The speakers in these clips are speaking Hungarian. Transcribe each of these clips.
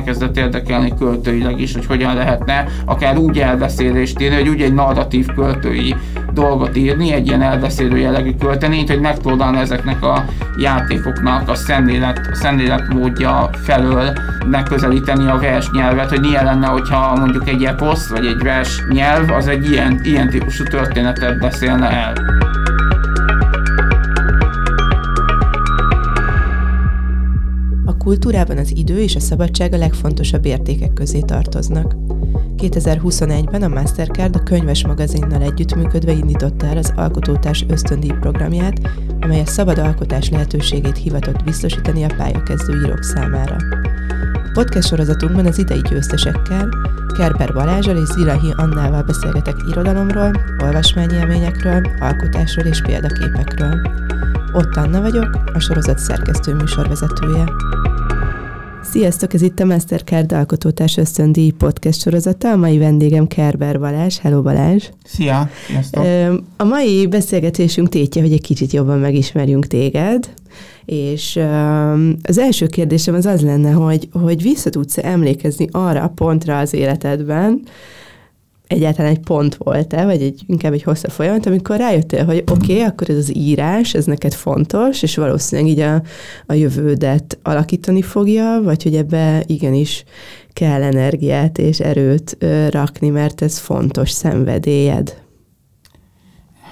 elkezdett érdekelni költőileg is, hogy hogyan lehetne akár úgy elbeszélést írni, hogy úgy egy narratív költői dolgot írni, egy ilyen elbeszélő jellegű költeményt, hogy megpróbálna ezeknek a játékoknak a szemlélet, a szemlélet módja felől megközelíteni a versnyelvet, hogy milyen lenne, hogyha mondjuk egy eposz vagy egy vers nyelv az egy ilyen, ilyen típusú történetet beszélne el. Kultúrában az idő és a szabadság a legfontosabb értékek közé tartoznak. 2021-ben a Mastercard a könyves magazinnal együttműködve indította el az Alkotótárs ösztöndíj programját, amely a szabad alkotás lehetőségét hivatott biztosítani a pályakezdő írók számára. A podcast sorozatunkban az idei győztesekkel, Kerber Balázsal és Zilahi Annával beszélgetek irodalomról, olvasmányélményekről, alkotásról és példaképekről. Ott Anna vagyok, a sorozat szerkesztő műsorvezetője. Sziasztok, ez itt a Mastercard Alkotótárs Ösztöndíj podcast sorozata. A mai vendégem Kerber Balázs. Hello Balázs! Szia! Sziasztok! A mai beszélgetésünk tétje, hogy egy kicsit jobban megismerjünk téged, és az első kérdésem az az lenne, hogy, hogy vissza tudsz emlékezni arra a pontra az életedben, egyáltalán egy pont volt-e, vagy egy, inkább egy hosszabb folyamat, amikor rájöttél, hogy oké, okay, akkor ez az írás, ez neked fontos, és valószínűleg így a, a jövődet alakítani fogja, vagy hogy ebbe igenis kell energiát és erőt ö, rakni, mert ez fontos szenvedélyed.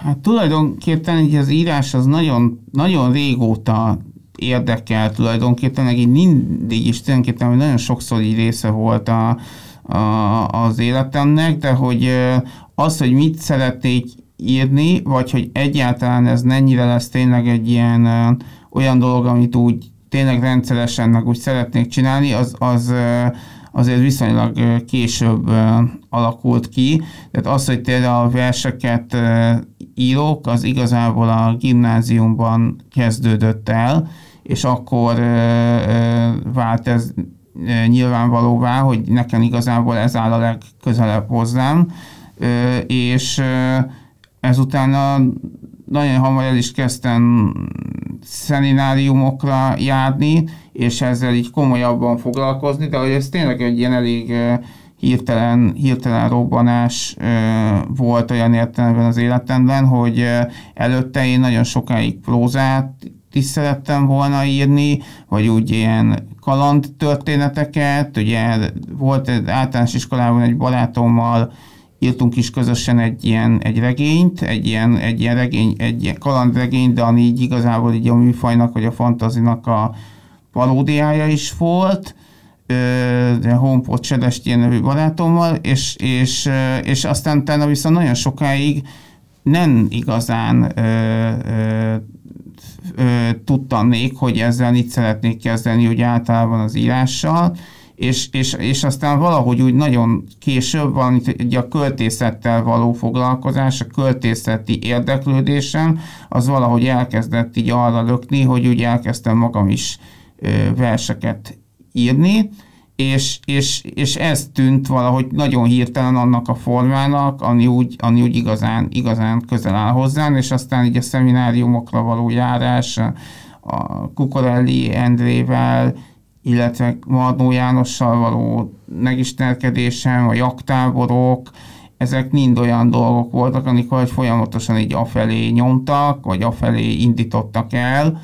Hát tulajdonképpen így az írás az nagyon, nagyon régóta érdekel tulajdonképpen, meg így mindig is tulajdonképpen nagyon sokszor így része volt a, a, az életemnek, de hogy az, hogy mit szeretnék írni, vagy hogy egyáltalán ez mennyire lesz tényleg egy ilyen olyan dolog, amit úgy tényleg rendszeresen meg úgy szeretnék csinálni, az, az azért viszonylag később alakult ki. Tehát az, hogy tényleg a verseket írok, az igazából a gimnáziumban kezdődött el, és akkor vált ez nyilvánvalóvá, hogy nekem igazából ez áll a legközelebb hozzám, és ezután nagyon hamar el is kezdtem szenináriumokra járni, és ezzel így komolyabban foglalkozni, de hogy ez tényleg egy ilyen elég hirtelen, hirtelen robbanás volt olyan értelemben az életemben, hogy előtte én nagyon sokáig prózát is szerettem volna írni, vagy úgy ilyen kaland történeteket, ugye volt egy általános iskolában egy barátommal, írtunk is közösen egy ilyen egy regényt, egy ilyen, egy ilyen regény, egy ilyen kalandregény, de ami így igazából így a műfajnak, vagy a fantazinak a paródiája is volt, de Homepot Sedestien nevű barátommal, és, és, és aztán utána viszont nagyon sokáig nem igazán ö, ö, ö, tudtanék, hogy ezzel itt szeretnék kezdeni, úgy általában az írással, és, és, és aztán valahogy úgy nagyon később van ugye a költészettel való foglalkozás, a költészeti érdeklődésem, az valahogy elkezdett így arra lökni, hogy úgy elkezdtem magam is ö, verseket írni, és, és, és ez tűnt valahogy nagyon hirtelen annak a formának, ami úgy, ami úgy igazán, igazán közel áll hozzám, és aztán így a szemináriumokra való járás, a Kukorelli Endrével, illetve Marnó Jánossal való megismerkedésem, a jaktáborok, ezek mind olyan dolgok voltak, amikor folyamatosan így afelé nyomtak, vagy afelé indítottak el,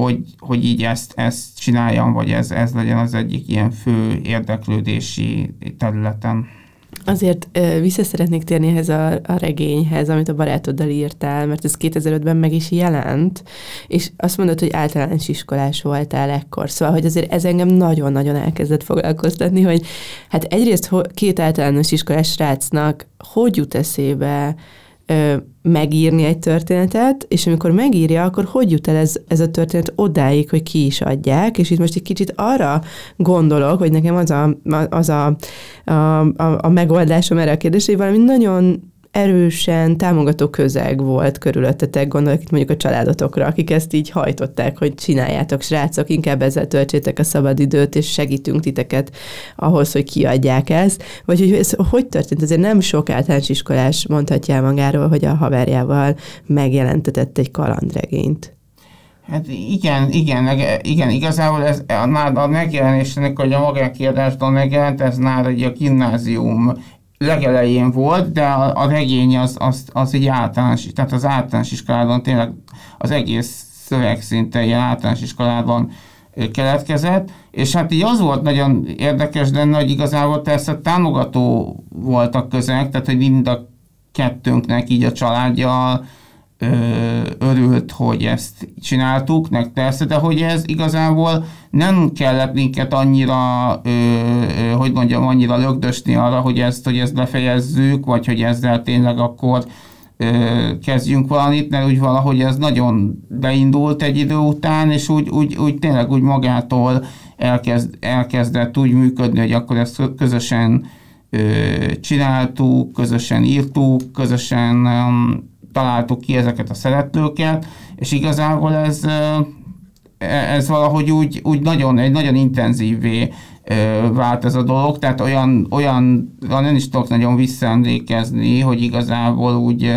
hogy, hogy így ezt, ezt csináljam, vagy ez, ez legyen az egyik ilyen fő érdeklődési területen. Azért vissza szeretnék térni ehhez a, a regényhez, amit a barátoddal írtál, mert ez 2005-ben meg is jelent, és azt mondod, hogy általános iskolás voltál ekkor. Szóval, hogy azért ez engem nagyon-nagyon elkezdett foglalkoztatni, hogy hát egyrészt két általános iskolás srácnak hogy jut eszébe megírni egy történetet, és amikor megírja, akkor hogy jut el ez, ez a történet odáig, hogy ki is adják, és itt most egy kicsit arra gondolok, hogy nekem az a, az a, a, a, a megoldásom erre a kérdésre, hogy valami nagyon erősen támogató közeg volt körülöttetek, gondolok itt mondjuk a családotokra, akik ezt így hajtották, hogy csináljátok, srácok, inkább ezzel töltsétek a szabadidőt, és segítünk titeket ahhoz, hogy kiadják ezt. Vagy hogy ez hogy történt? Azért nem sok általános iskolás mondhatja magáról, hogy a haverjával megjelentetett egy kalandregényt. Hát igen, igen, igen, igazából ez a, a megjelenésnek, hogy a magánkiadásban megjelent, ez már egy a gimnázium legelején volt, de a, a regény az, az, az egy általános, tehát az általános iskolában tényleg az egész szöveg szinte ilyen általános iskolában keletkezett, és hát így az volt nagyon érdekes, de nagy igazából persze támogató voltak közeg, tehát hogy mind a kettőnknek így a családja örült, hogy ezt csináltuk, meg persze, de hogy ez igazából nem kellett minket annyira, ö, ö, hogy mondjam, annyira lögdösni arra, hogy ezt, hogy ezt befejezzük, vagy hogy ezzel tényleg akkor ö, kezdjünk valamit, mert úgy valahogy ez nagyon beindult egy idő után, és úgy, úgy, úgy tényleg úgy magától elkezd, elkezdett úgy működni, hogy akkor ezt közösen ö, csináltuk, közösen írtuk, közösen találtuk ki ezeket a szeretlőket, és igazából ez, ez valahogy úgy, úgy nagyon, egy nagyon intenzívé vált ez a dolog, tehát olyan, olyan nem is tudok nagyon visszaemlékezni, hogy igazából úgy,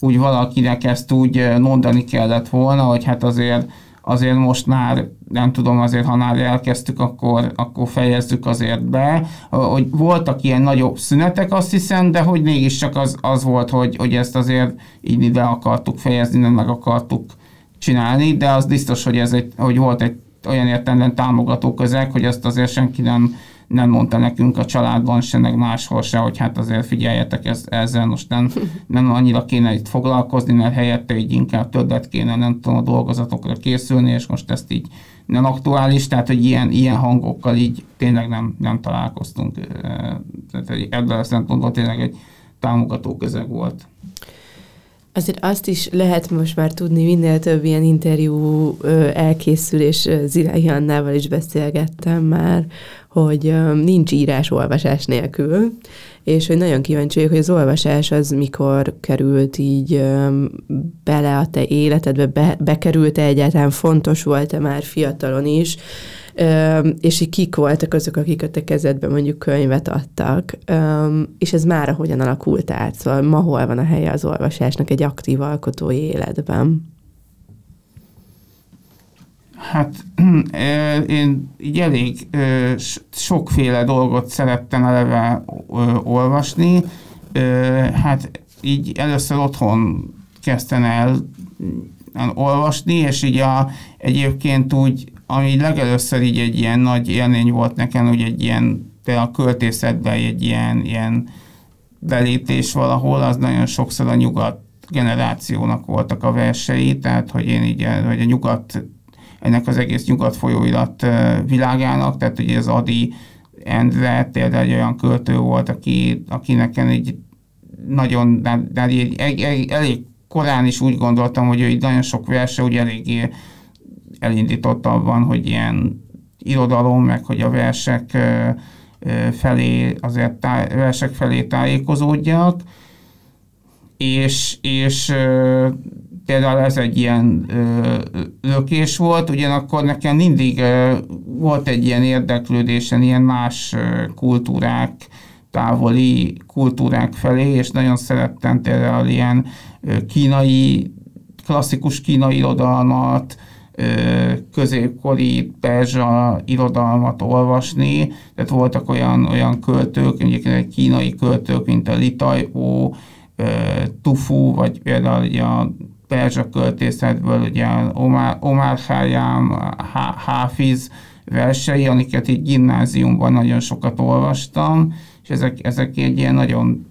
úgy valakinek ezt úgy mondani kellett volna, hogy hát azért azért most már nem tudom, azért ha már elkezdtük, akkor, akkor fejezzük azért be. Hogy voltak ilyen nagyobb szünetek, azt hiszem, de hogy mégiscsak az, az volt, hogy, hogy ezt azért így be akartuk fejezni, nem meg akartuk csinálni, de az biztos, hogy, ez egy, hogy volt egy olyan értelemben támogató közeg, hogy ezt azért senki nem, nem mondta nekünk a családban se, meg máshol se, hogy hát azért figyeljetek ez, ezzel, most nem, nem annyira kéne itt foglalkozni, mert helyette így inkább többet kéne, nem tudom, a dolgozatokra készülni, és most ezt így nem aktuális, tehát hogy ilyen, ilyen hangokkal így tényleg nem, nem találkoztunk. Tehát ebből a szempontból tényleg egy támogató közeg volt. Azért azt is lehet most már tudni, minél több ilyen interjú elkészül, és Annával is beszélgettem már, hogy nincs írás-olvasás nélkül, és hogy nagyon kíváncsi vagyok, hogy az olvasás az mikor került így bele a te életedbe, be, bekerült-e egyáltalán, fontos volt-e már fiatalon is, és így kik voltak azok, akik a te kezedbe mondjuk könyvet adtak, és ez már hogyan alakult át, szóval ma hol van a helye az olvasásnak egy aktív alkotói életben? Hát én így elég sokféle dolgot szerettem eleve olvasni. Hát így először otthon kezdtem el olvasni, és így a, egyébként úgy, ami legelőször így egy ilyen nagy élmény volt nekem, hogy egy ilyen, a költészetben egy ilyen, ilyen belépés valahol, az nagyon sokszor a nyugat generációnak voltak a versei, tehát hogy én így, hogy a nyugat ennek az egész nyugat folyóirat világának, tehát ugye az Adi Endre például egy olyan költő volt, aki, aki nekem egy nagyon, de, de egy, egy, egy, elég korán is úgy gondoltam, hogy ő így nagyon sok verse úgy eléggé elindított abban, hogy ilyen irodalom, meg hogy a versek felé, azért tá, versek felé tájékozódjak, és, és például ez egy ilyen lökés volt, ugyanakkor nekem mindig ö, volt egy ilyen érdeklődésen ilyen más ö, kultúrák, távoli kultúrák felé, és nagyon szerettem például ilyen ö, kínai, klasszikus kínai irodalmat, középkori perzsa irodalmat olvasni, tehát voltak olyan, olyan költők, egyébként kínai költők, mint a Litajó, Tufu, vagy például a perzsa költészetből, ugye Omar, Omar Khayyam, Hafiz versei, amiket így gimnáziumban nagyon sokat olvastam, és ezek, ezek egy ilyen nagyon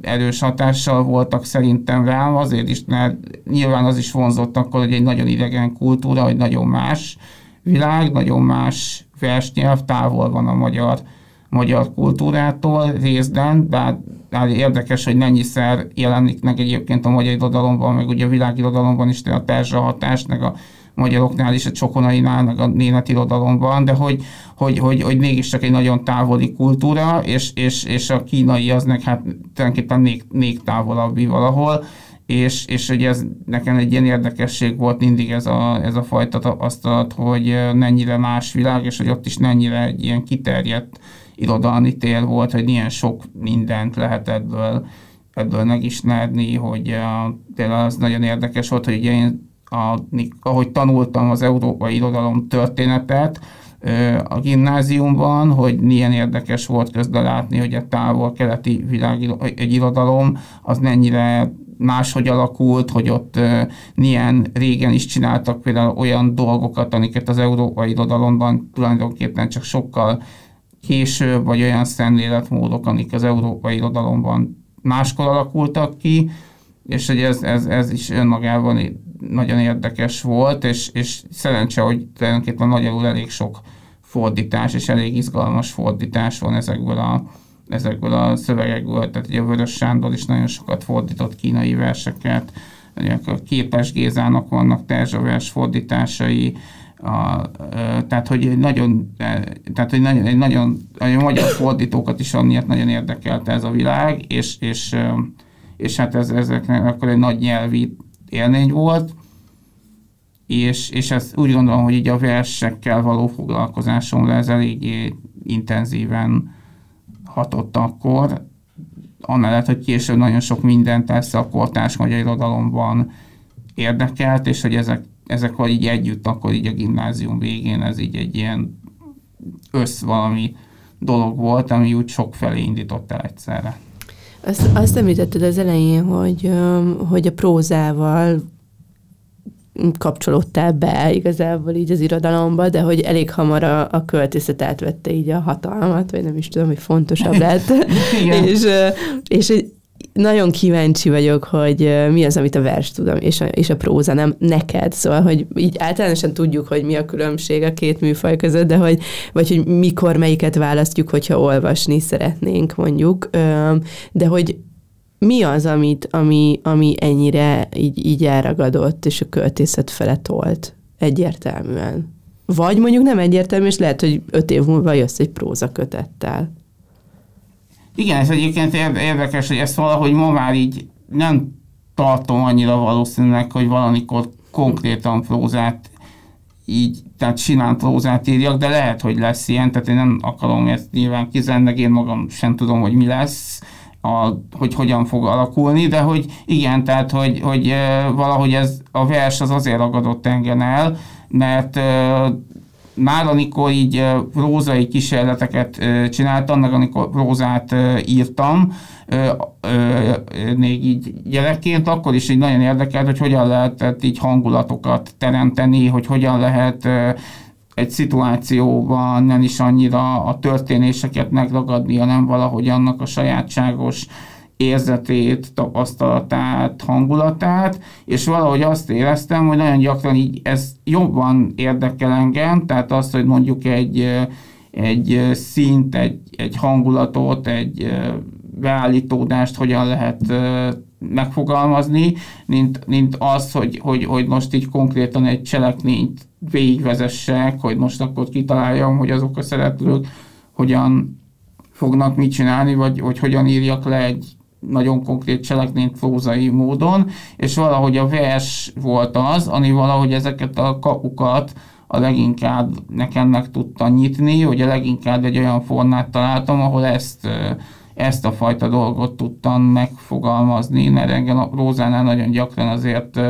erős hatással voltak szerintem rám, azért is, mert nyilván az is vonzott akkor, hogy egy nagyon idegen kultúra, hogy nagyon más világ, nagyon más versnyelv, távol van a magyar, magyar kultúrától részben, hát érdekes, hogy mennyiszer jelenik meg egyébként a magyar irodalomban, meg ugye a világirodalomban is a perzsa hatás, meg a magyaroknál is, a csokonainál, meg a német irodalomban, de hogy, hogy, hogy, hogy mégiscsak egy nagyon távoli kultúra, és, és, és a kínai az meg hát tulajdonképpen még, még távolabbi valahol, és, és hogy ez nekem egy ilyen érdekesség volt mindig ez a, ez a fajta tapasztalat, hogy mennyire más világ, és hogy ott is mennyire egy ilyen kiterjedt irodalmi tér volt, hogy milyen sok mindent lehet ebből, ebből megismerni, hogy uh, például az nagyon érdekes volt, hogy én a, ahogy tanultam az európai irodalom történetet, a gimnáziumban, hogy milyen érdekes volt közben látni, hogy a távol-keleti világ egy irodalom az mennyire máshogy alakult, hogy ott milyen régen is csináltak például olyan dolgokat, amiket az európai irodalomban tulajdonképpen csak sokkal később, vagy olyan szemléletmódok, amik az európai irodalomban máskor alakultak ki, és hogy ez, ez, ez is önmagában nagyon érdekes volt, és, és szerencse, hogy tulajdonképpen magyarul elég sok fordítás, és elég izgalmas fordítás van ezekből a, ezekből a szövegekből. Tehát ugye Vörös Sándor is nagyon sokat fordított kínai verseket, a Képes Gézának vannak terzsavers fordításai, a, tehát, hogy egy nagyon, tehát, hogy nagyon, egy nagyon, a magyar fordítókat is amiatt nagyon érdekelte ez a világ, és, és, és hát ez, ezeknek akkor egy nagy nyelvi élmény volt, és, és ez úgy gondolom, hogy így a versekkel való foglalkozásomra ez eléggé intenzíven hatott akkor, amellett, hogy később nagyon sok mindent persze a kortárs magyar irodalomban érdekelt, és hogy ezek, ezek hogy így együtt, akkor így a gimnázium végén ez így egy ilyen össz valami dolog volt, ami úgy sok felé indított el egyszerre. Azt, azt említetted az elején, hogy, hogy a prózával kapcsolódtál be igazából így az irodalomba, de hogy elég hamar a, a költészet átvette így a hatalmat, vagy nem is tudom, hogy fontosabb lett. és, és nagyon kíváncsi vagyok, hogy mi az, amit a vers tudom, és a, és a próza nem neked. Szóval, hogy így általánosan tudjuk, hogy mi a különbség a két műfaj között, de hogy, vagy hogy mikor melyiket választjuk, hogyha olvasni szeretnénk, mondjuk. De hogy mi az, amit, ami, ami ennyire így, így elragadott, és a költészet fele tolt egyértelműen? Vagy mondjuk nem egyértelmű, és lehet, hogy öt év múlva jössz egy próza kötettel. Igen, ez egyébként érdekes, hogy ezt valahogy ma már így nem tartom annyira valószínűleg, hogy valamikor konkrétan prózát így, tehát simán prózát írjak, de lehet, hogy lesz ilyen, tehát én nem akarom ezt nyilván kizárni, én magam sem tudom, hogy mi lesz, a, hogy hogyan fog alakulni, de hogy igen, tehát hogy, hogy valahogy ez a vers az azért ragadott engem el, mert már amikor így prózai kísérleteket csináltam, meg amikor prózát írtam, még így gyerekként, akkor is így nagyon érdekelt, hogy hogyan lehetett így hangulatokat teremteni, hogy hogyan lehet egy szituációban nem is annyira a történéseket megragadni, hanem valahogy annak a sajátságos érzetét, tapasztalatát, hangulatát, és valahogy azt éreztem, hogy nagyon gyakran így ez jobban érdekel engem, tehát azt, hogy mondjuk egy, egy szint, egy, egy hangulatot, egy beállítódást hogyan lehet megfogalmazni, mint, mint az, hogy, hogy, hogy most így konkrétan egy cselekményt végigvezessek, hogy most akkor kitaláljam, hogy azok a szereplők hogyan fognak mit csinálni, vagy hogy hogyan írjak le egy nagyon konkrét cselekményt prózai módon, és valahogy a vers volt az, ami valahogy ezeket a kapukat a leginkább nekem meg tudta nyitni, hogy a leginkább egy olyan formát találtam, ahol ezt ezt a fajta dolgot tudtam megfogalmazni, mert engem a prózánál nagyon gyakran azért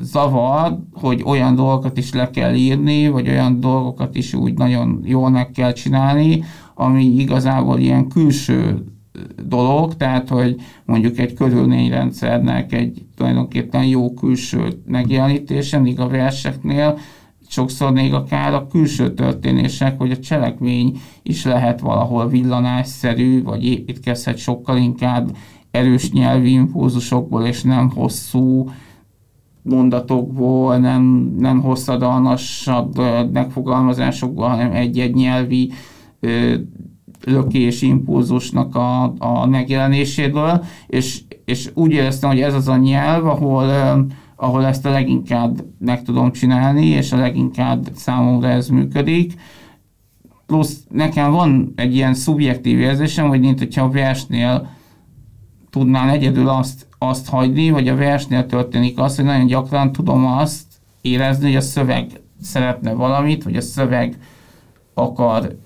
zavar, hogy olyan dolgokat is le kell írni, vagy olyan dolgokat is úgy nagyon jól meg kell csinálni, ami igazából ilyen külső dolog, tehát hogy mondjuk egy körülményrendszernek egy tulajdonképpen jó külső megjelenítése, míg a verseknél sokszor még akár a külső történések, vagy a cselekmény is lehet valahol villanásszerű, vagy építkezhet sokkal inkább erős nyelvi impulzusokból, és nem hosszú mondatokból, nem, nem hosszadalmasabb megfogalmazásokból, hanem egy-egy nyelvi lökés impulzusnak a, a megjelenéséből, és, és úgy éreztem, hogy ez az a nyelv, ahol ahol ezt a leginkább meg tudom csinálni, és a leginkább számomra ez működik. Plusz nekem van egy ilyen szubjektív érzésem, hogy mint hogyha a versnél tudnám egyedül azt, azt hagyni, hogy a versnél történik az, hogy nagyon gyakran tudom azt érezni, hogy a szöveg szeretne valamit, vagy a szöveg akar,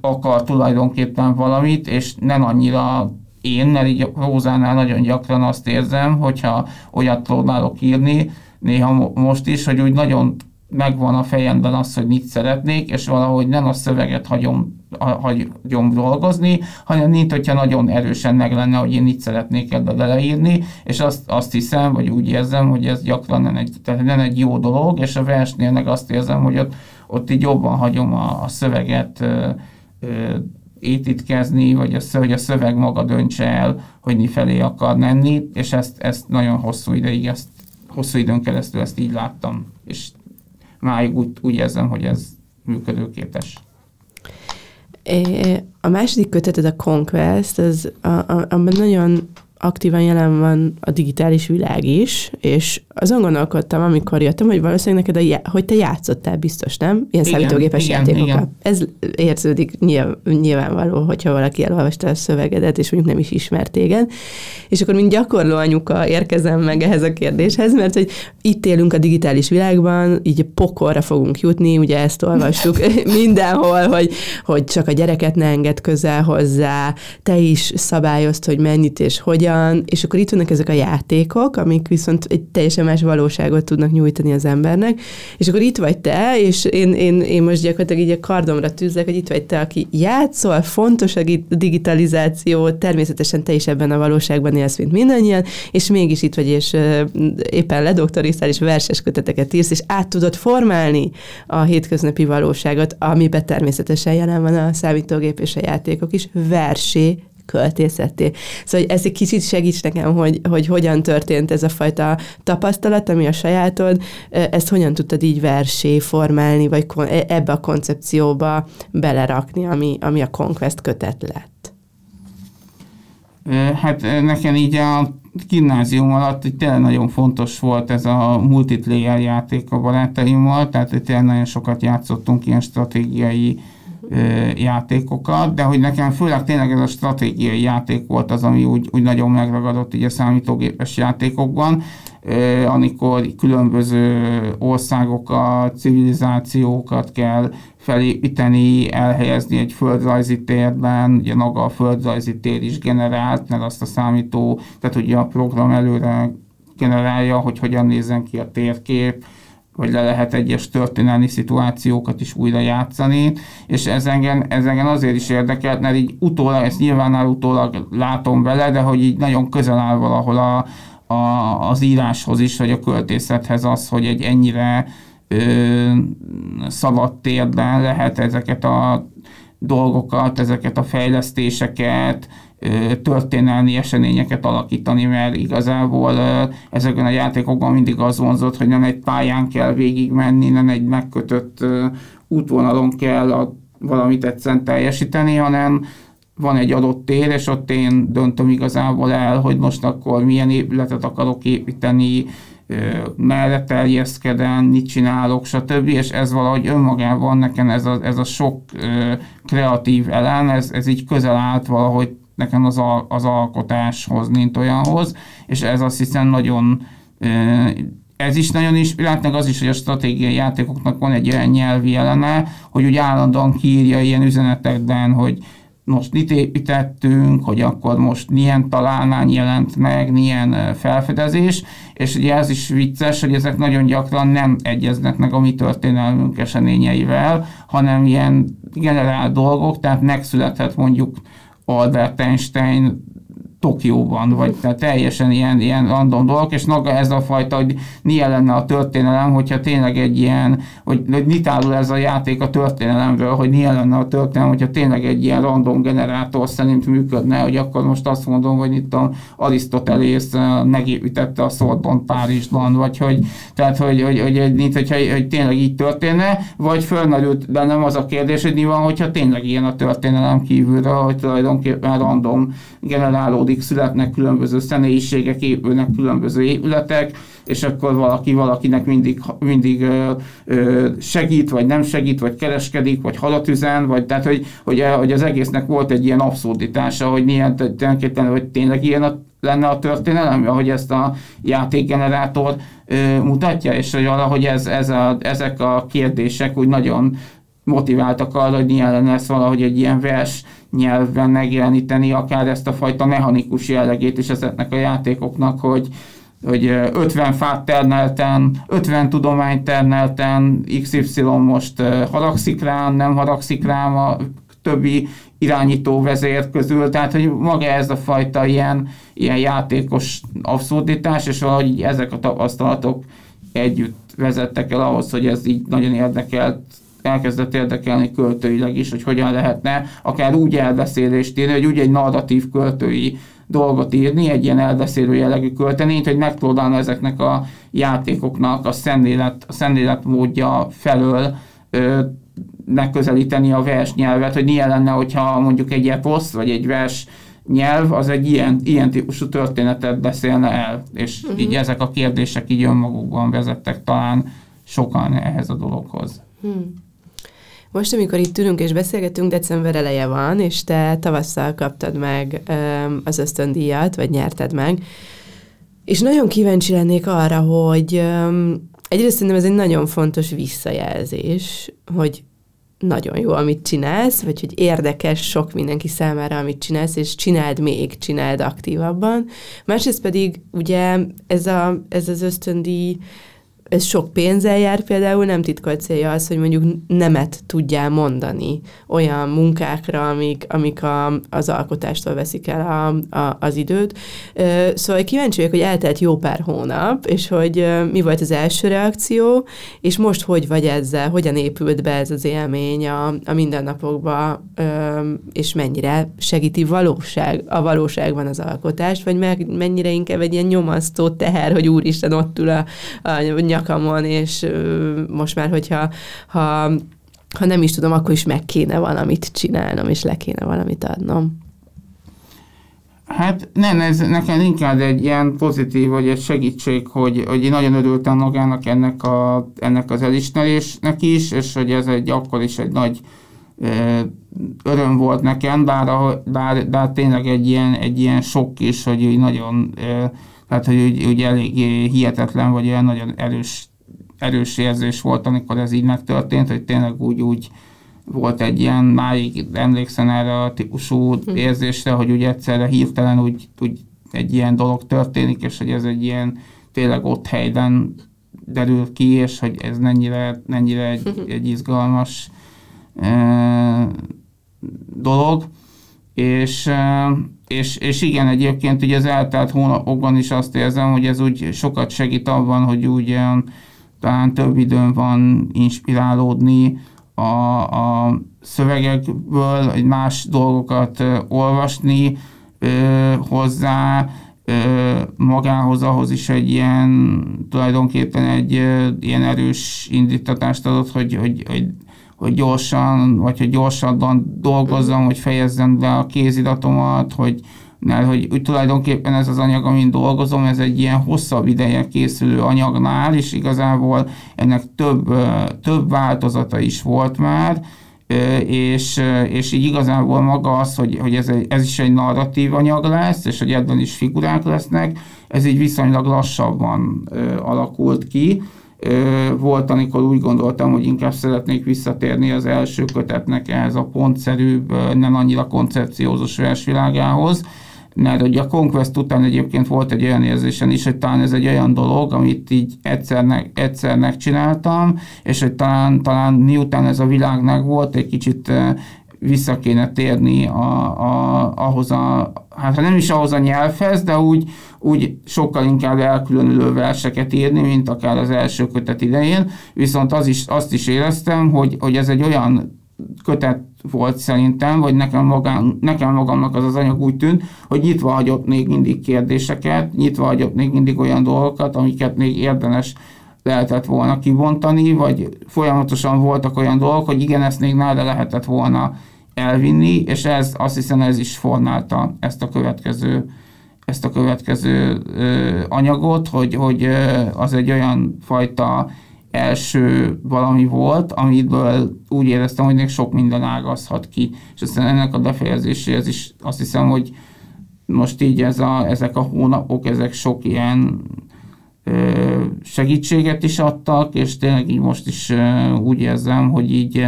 akar tulajdonképpen valamit, és nem annyira én, mert így Rózánál nagyon gyakran azt érzem, hogyha olyat próbálok írni, néha most is, hogy úgy nagyon megvan a fejemben az, hogy mit szeretnék, és valahogy nem a szöveget hagyom, hagyom dolgozni, hanem mint hogyha nagyon erősen meg lenne, hogy én itt szeretnék ebbe beleírni, és azt, azt hiszem, vagy úgy érzem, hogy ez gyakran nem egy, tehát nem egy jó dolog, és a versnél meg azt érzem, hogy ott, ott így jobban hagyom a, a szöveget ö, ö, étitkezni, vagy a, hogy a szöveg maga döntse el, hogy mi felé akar menni, és ezt, ezt nagyon hosszú ideig, ezt, hosszú időn keresztül ezt így láttam, és máig úgy, úgy érzem, hogy ez működőképes. A második köteted a Conquest, az, a, a, abban nagyon aktívan jelen van a digitális világ is, és azon gondolkodtam, amikor jöttem, hogy valószínűleg neked, a, hogy te játszottál biztos, nem? Ilyen igen, számítógépes igen, játékokkal. Igen. Ez érződik nyilvánvaló, hogyha valaki elolvasta a szövegedet, és mondjuk nem is ismert téged. És akkor mint gyakorló anyuka érkezem meg ehhez a kérdéshez, mert hogy itt élünk a digitális világban, így pokorra fogunk jutni, ugye ezt olvastuk mindenhol, hogy, hogy csak a gyereket ne enged közel hozzá, te is szabályozt, hogy mennyit és hogyan, és akkor itt vannak ezek a játékok, amik viszont egy teljesen más valóságot tudnak nyújtani az embernek, és akkor itt vagy te, és én, én, én most gyakorlatilag így a kardomra tűzlek, hogy itt vagy te, aki játszol, fontos a digitalizáció, természetesen te is ebben a valóságban élsz, mint mindannyian, és mégis itt vagy, és éppen ledoktoriztál, és verses köteteket írsz, és át tudod formálni a hétköznapi valóságot, amiben természetesen jelen van a számítógép és a játékok is, versé költészetté. Szóval hogy ez egy kicsit segíts nekem, hogy, hogy hogyan történt ez a fajta tapasztalat, ami a sajátod, ezt hogyan tudtad így versé formálni, vagy e, ebbe a koncepcióba belerakni, ami, ami a Conquest kötet lett? Hát nekem így a gimnázium alatt hogy tényleg nagyon fontos volt ez a multiplayer játék a barátaimmal, tehát tényleg nagyon sokat játszottunk ilyen stratégiai játékokat, de hogy nekem főleg tényleg ez a stratégiai játék volt az, ami úgy, úgy nagyon megragadott így a számítógépes játékokban, amikor különböző országokat, civilizációkat kell felépíteni, elhelyezni egy földrajzi térben, ugye maga a földrajzi tér is generált, mert azt a számító, tehát ugye a program előre generálja, hogy hogyan nézzen ki a térkép, hogy le lehet egyes történelmi szituációkat is újra játszani, és ez engem, ez engem azért is érdekelt, mert így utólag, ezt nyilván utólag látom vele, de hogy így nagyon közel áll valahol a, a, az íráshoz is, vagy a költészethez az, hogy egy ennyire ö, szabad térben lehet ezeket a dolgokat, ezeket a fejlesztéseket, történelmi eseményeket alakítani, mert igazából ezekben a játékokban mindig az vonzott, hogy nem egy pályán kell végigmenni, nem egy megkötött útvonalon kell a, valamit egyszerűen teljesíteni, hanem van egy adott tér, és ott én döntöm igazából el, hogy most akkor milyen épületet akarok építeni, merre terjeszkedem, mit csinálok, stb. És ez valahogy önmagában nekem ez a, ez a sok kreatív elem, ez, ez így közel állt valahogy nekem az, a, az alkotáshoz, mint olyanhoz, és ez azt hiszem nagyon ez is nagyon inspirált, meg az is, hogy a stratégiai játékoknak van egy olyan nyelvi eleme, hogy úgy állandóan kiírja ilyen üzenetekben, hogy most mit építettünk, hogy akkor most milyen találmány jelent meg, milyen felfedezés, és ugye ez is vicces, hogy ezek nagyon gyakran nem egyeznek meg a mi történelmünk eseményeivel, hanem ilyen generál dolgok, tehát megszülethet mondjuk ou da Einstein Tokióban, vagy tehát teljesen ilyen, ilyen random dolgok, és maga ez a fajta, hogy milyen lenne a történelem, hogyha tényleg egy ilyen, hogy, hogy mit ez a játék a történelemről, hogy milyen lenne a történelem, hogyha tényleg egy ilyen random generátor szerint működne, hogy akkor most azt mondom, hogy itt a Arisztotelész eh, megépítette a Sorbonne Párizsban, vagy hogy, tehát, hogy, hogy, hogy, mint, hogyha, hogy tényleg így történne, vagy fölmerült bennem az a kérdés, hogy mi van, hogyha tényleg ilyen a történelem kívülről, hogy tulajdonképpen random generáló adódik, születnek különböző személyiségek, épülnek különböző épületek, és akkor valaki valakinek mindig, mindig ö, ö, segít, vagy nem segít, vagy kereskedik, vagy halat üzen, vagy tehát, hogy, hogy, hogy az egésznek volt egy ilyen abszurditása, hogy milyen tulajdonképpen, hogy tényleg ilyen a, lenne a történelem, ahogy ezt a játékgenerátor ö, mutatja, és hogy valahogy ez, ez a, ezek a kérdések úgy nagyon motiváltak arra, hogy lenne ezt valahogy egy ilyen vers nyelvben megjeleníteni, akár ezt a fajta mechanikus jellegét is ezeknek a játékoknak, hogy, hogy 50 fát ternelten, 50 tudományt ternelten, XY most haragszik rám, nem haragszik rám a többi irányító vezér közül, tehát hogy maga ez a fajta ilyen, ilyen játékos abszurditás, és valahogy ezek a tapasztalatok együtt vezettek el ahhoz, hogy ez így nagyon érdekelt elkezdett érdekelni költőileg is, hogy hogyan lehetne akár úgy elbeszélést írni, hogy úgy egy narratív költői dolgot írni, egy ilyen elbeszélő jellegű költeményt, hogy megpróbálna ezeknek a játékoknak a szemlélet, a szemlélet módja felől ö, megközelíteni a vers nyelvet, hogy milyen lenne, hogyha mondjuk egy eposz, vagy egy vers nyelv az egy ilyen, ilyen típusú történetet beszélne el, és uh-huh. így ezek a kérdések így önmagukban vezettek talán sokan ehhez a dologhoz. Hmm. Most, amikor itt ülünk és beszélgetünk, december eleje van, és te tavasszal kaptad meg az ösztöndíjat, vagy nyerted meg, és nagyon kíváncsi lennék arra, hogy egyrészt szerintem ez egy nagyon fontos visszajelzés, hogy nagyon jó, amit csinálsz, vagy hogy érdekes sok mindenki számára, amit csinálsz, és csináld még, csináld aktívabban. Másrészt pedig ugye ez, a, ez az ösztöndíj ez sok pénzzel jár például, nem titkolt célja az, hogy mondjuk nemet tudjál mondani olyan munkákra, amik, amik a, az alkotástól veszik el a, a, az időt. Szóval kíváncsi vagyok, hogy eltelt jó pár hónap, és hogy mi volt az első reakció, és most hogy vagy ezzel, hogyan épült be ez az élmény a, a mindennapokba, és mennyire segíti valóság, a valóságban az alkotást, vagy mennyire inkább egy ilyen nyomasztó teher, hogy úristen ott ül a, a nyakamon, és most már, hogyha ha, ha nem is tudom, akkor is meg kéne valamit csinálnom, és le kéne valamit adnom. Hát nem, ez nekem inkább egy ilyen pozitív, vagy egy segítség, hogy, hogy én nagyon örültem magának ennek, a, ennek az elismerésnek is, és hogy ez egy akkor is egy nagy öröm volt nekem, bár, bár, bár tényleg egy ilyen, egy ilyen sok is, hogy nagyon tehát, hogy úgy, úgy elég hihetetlen, vagy olyan nagyon erős, erős érzés volt, amikor ez így megtörtént, hogy tényleg úgy, úgy volt egy ilyen, máig emlékszem erre a típusú hm. érzésre, hogy úgy egyszerre hirtelen úgy, úgy egy ilyen dolog történik, és hogy ez egy ilyen tényleg ott helyben derül ki, és hogy ez mennyire, mennyire egy, hm. egy izgalmas e, dolog. És és, és igen, egyébként ugye az eltelt hónapokban is azt érzem, hogy ez úgy sokat segít abban, hogy úgy talán több időm van inspirálódni a, a szövegekből, más dolgokat olvasni hozzá, magához ahhoz is egy ilyen, tulajdonképpen egy ö, ilyen erős indítatást adott, hogy, hogy, hogy hogy gyorsan, vagy hogy gyorsabban dolgozzam, hogy fejezzem be a kéziratomat, hogy mert hogy úgy tulajdonképpen ez az anyag, amin dolgozom, ez egy ilyen hosszabb ideje készülő anyagnál, és igazából ennek több, több változata is volt már, és, és így igazából maga az, hogy, hogy ez, egy, ez is egy narratív anyag lesz, és hogy ebben is figurák lesznek, ez így viszonylag lassabban alakult ki, volt, amikor úgy gondoltam, hogy inkább szeretnék visszatérni az első kötetnek ehhez a pontszerűbb, nem annyira koncepciózus versvilágához, mert ugye a Conquest után egyébként volt egy olyan érzésen is, hogy talán ez egy olyan dolog, amit így egyszernek, egyszer csináltam, és hogy talán, talán miután ez a világ volt, egy kicsit vissza kéne térni a, a, ahhoz a, hát nem is ahhoz a nyelvhez, de úgy, úgy sokkal inkább elkülönülő verseket írni, mint akár az első kötet idején, viszont az is, azt is éreztem, hogy, hogy ez egy olyan kötet volt szerintem, vagy nekem, magám, nekem magamnak az az anyag úgy tűnt, hogy nyitva hagyott még mindig kérdéseket, nyitva hagyott még mindig olyan dolgokat, amiket még érdemes lehetett volna kibontani, vagy folyamatosan voltak olyan dolgok, hogy igen, ezt még nála lehetett volna elvinni, és ez azt hiszem ez is formálta ezt a következő ezt a következő ö, anyagot, hogy, hogy ö, az egy olyan fajta első valami volt, amiből úgy éreztem, hogy még sok minden ágazhat ki. És aztán ennek a befejezéséhez is azt hiszem, hogy most így ez a, ezek a hónapok, ezek sok ilyen segítséget is adtak, és tényleg így most is úgy érzem, hogy így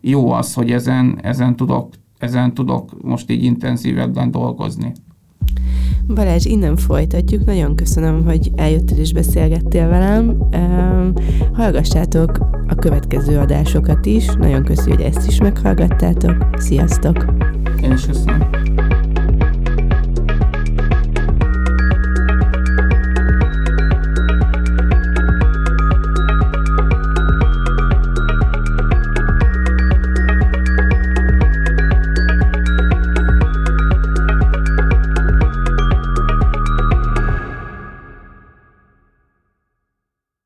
jó az, hogy ezen, ezen, tudok, ezen tudok most így intenzívebben dolgozni. Balázs, innen folytatjuk. Nagyon köszönöm, hogy eljöttél és beszélgettél velem. Hallgassátok a következő adásokat is. Nagyon köszönöm, hogy ezt is meghallgattátok. Sziasztok! Én is köszönöm.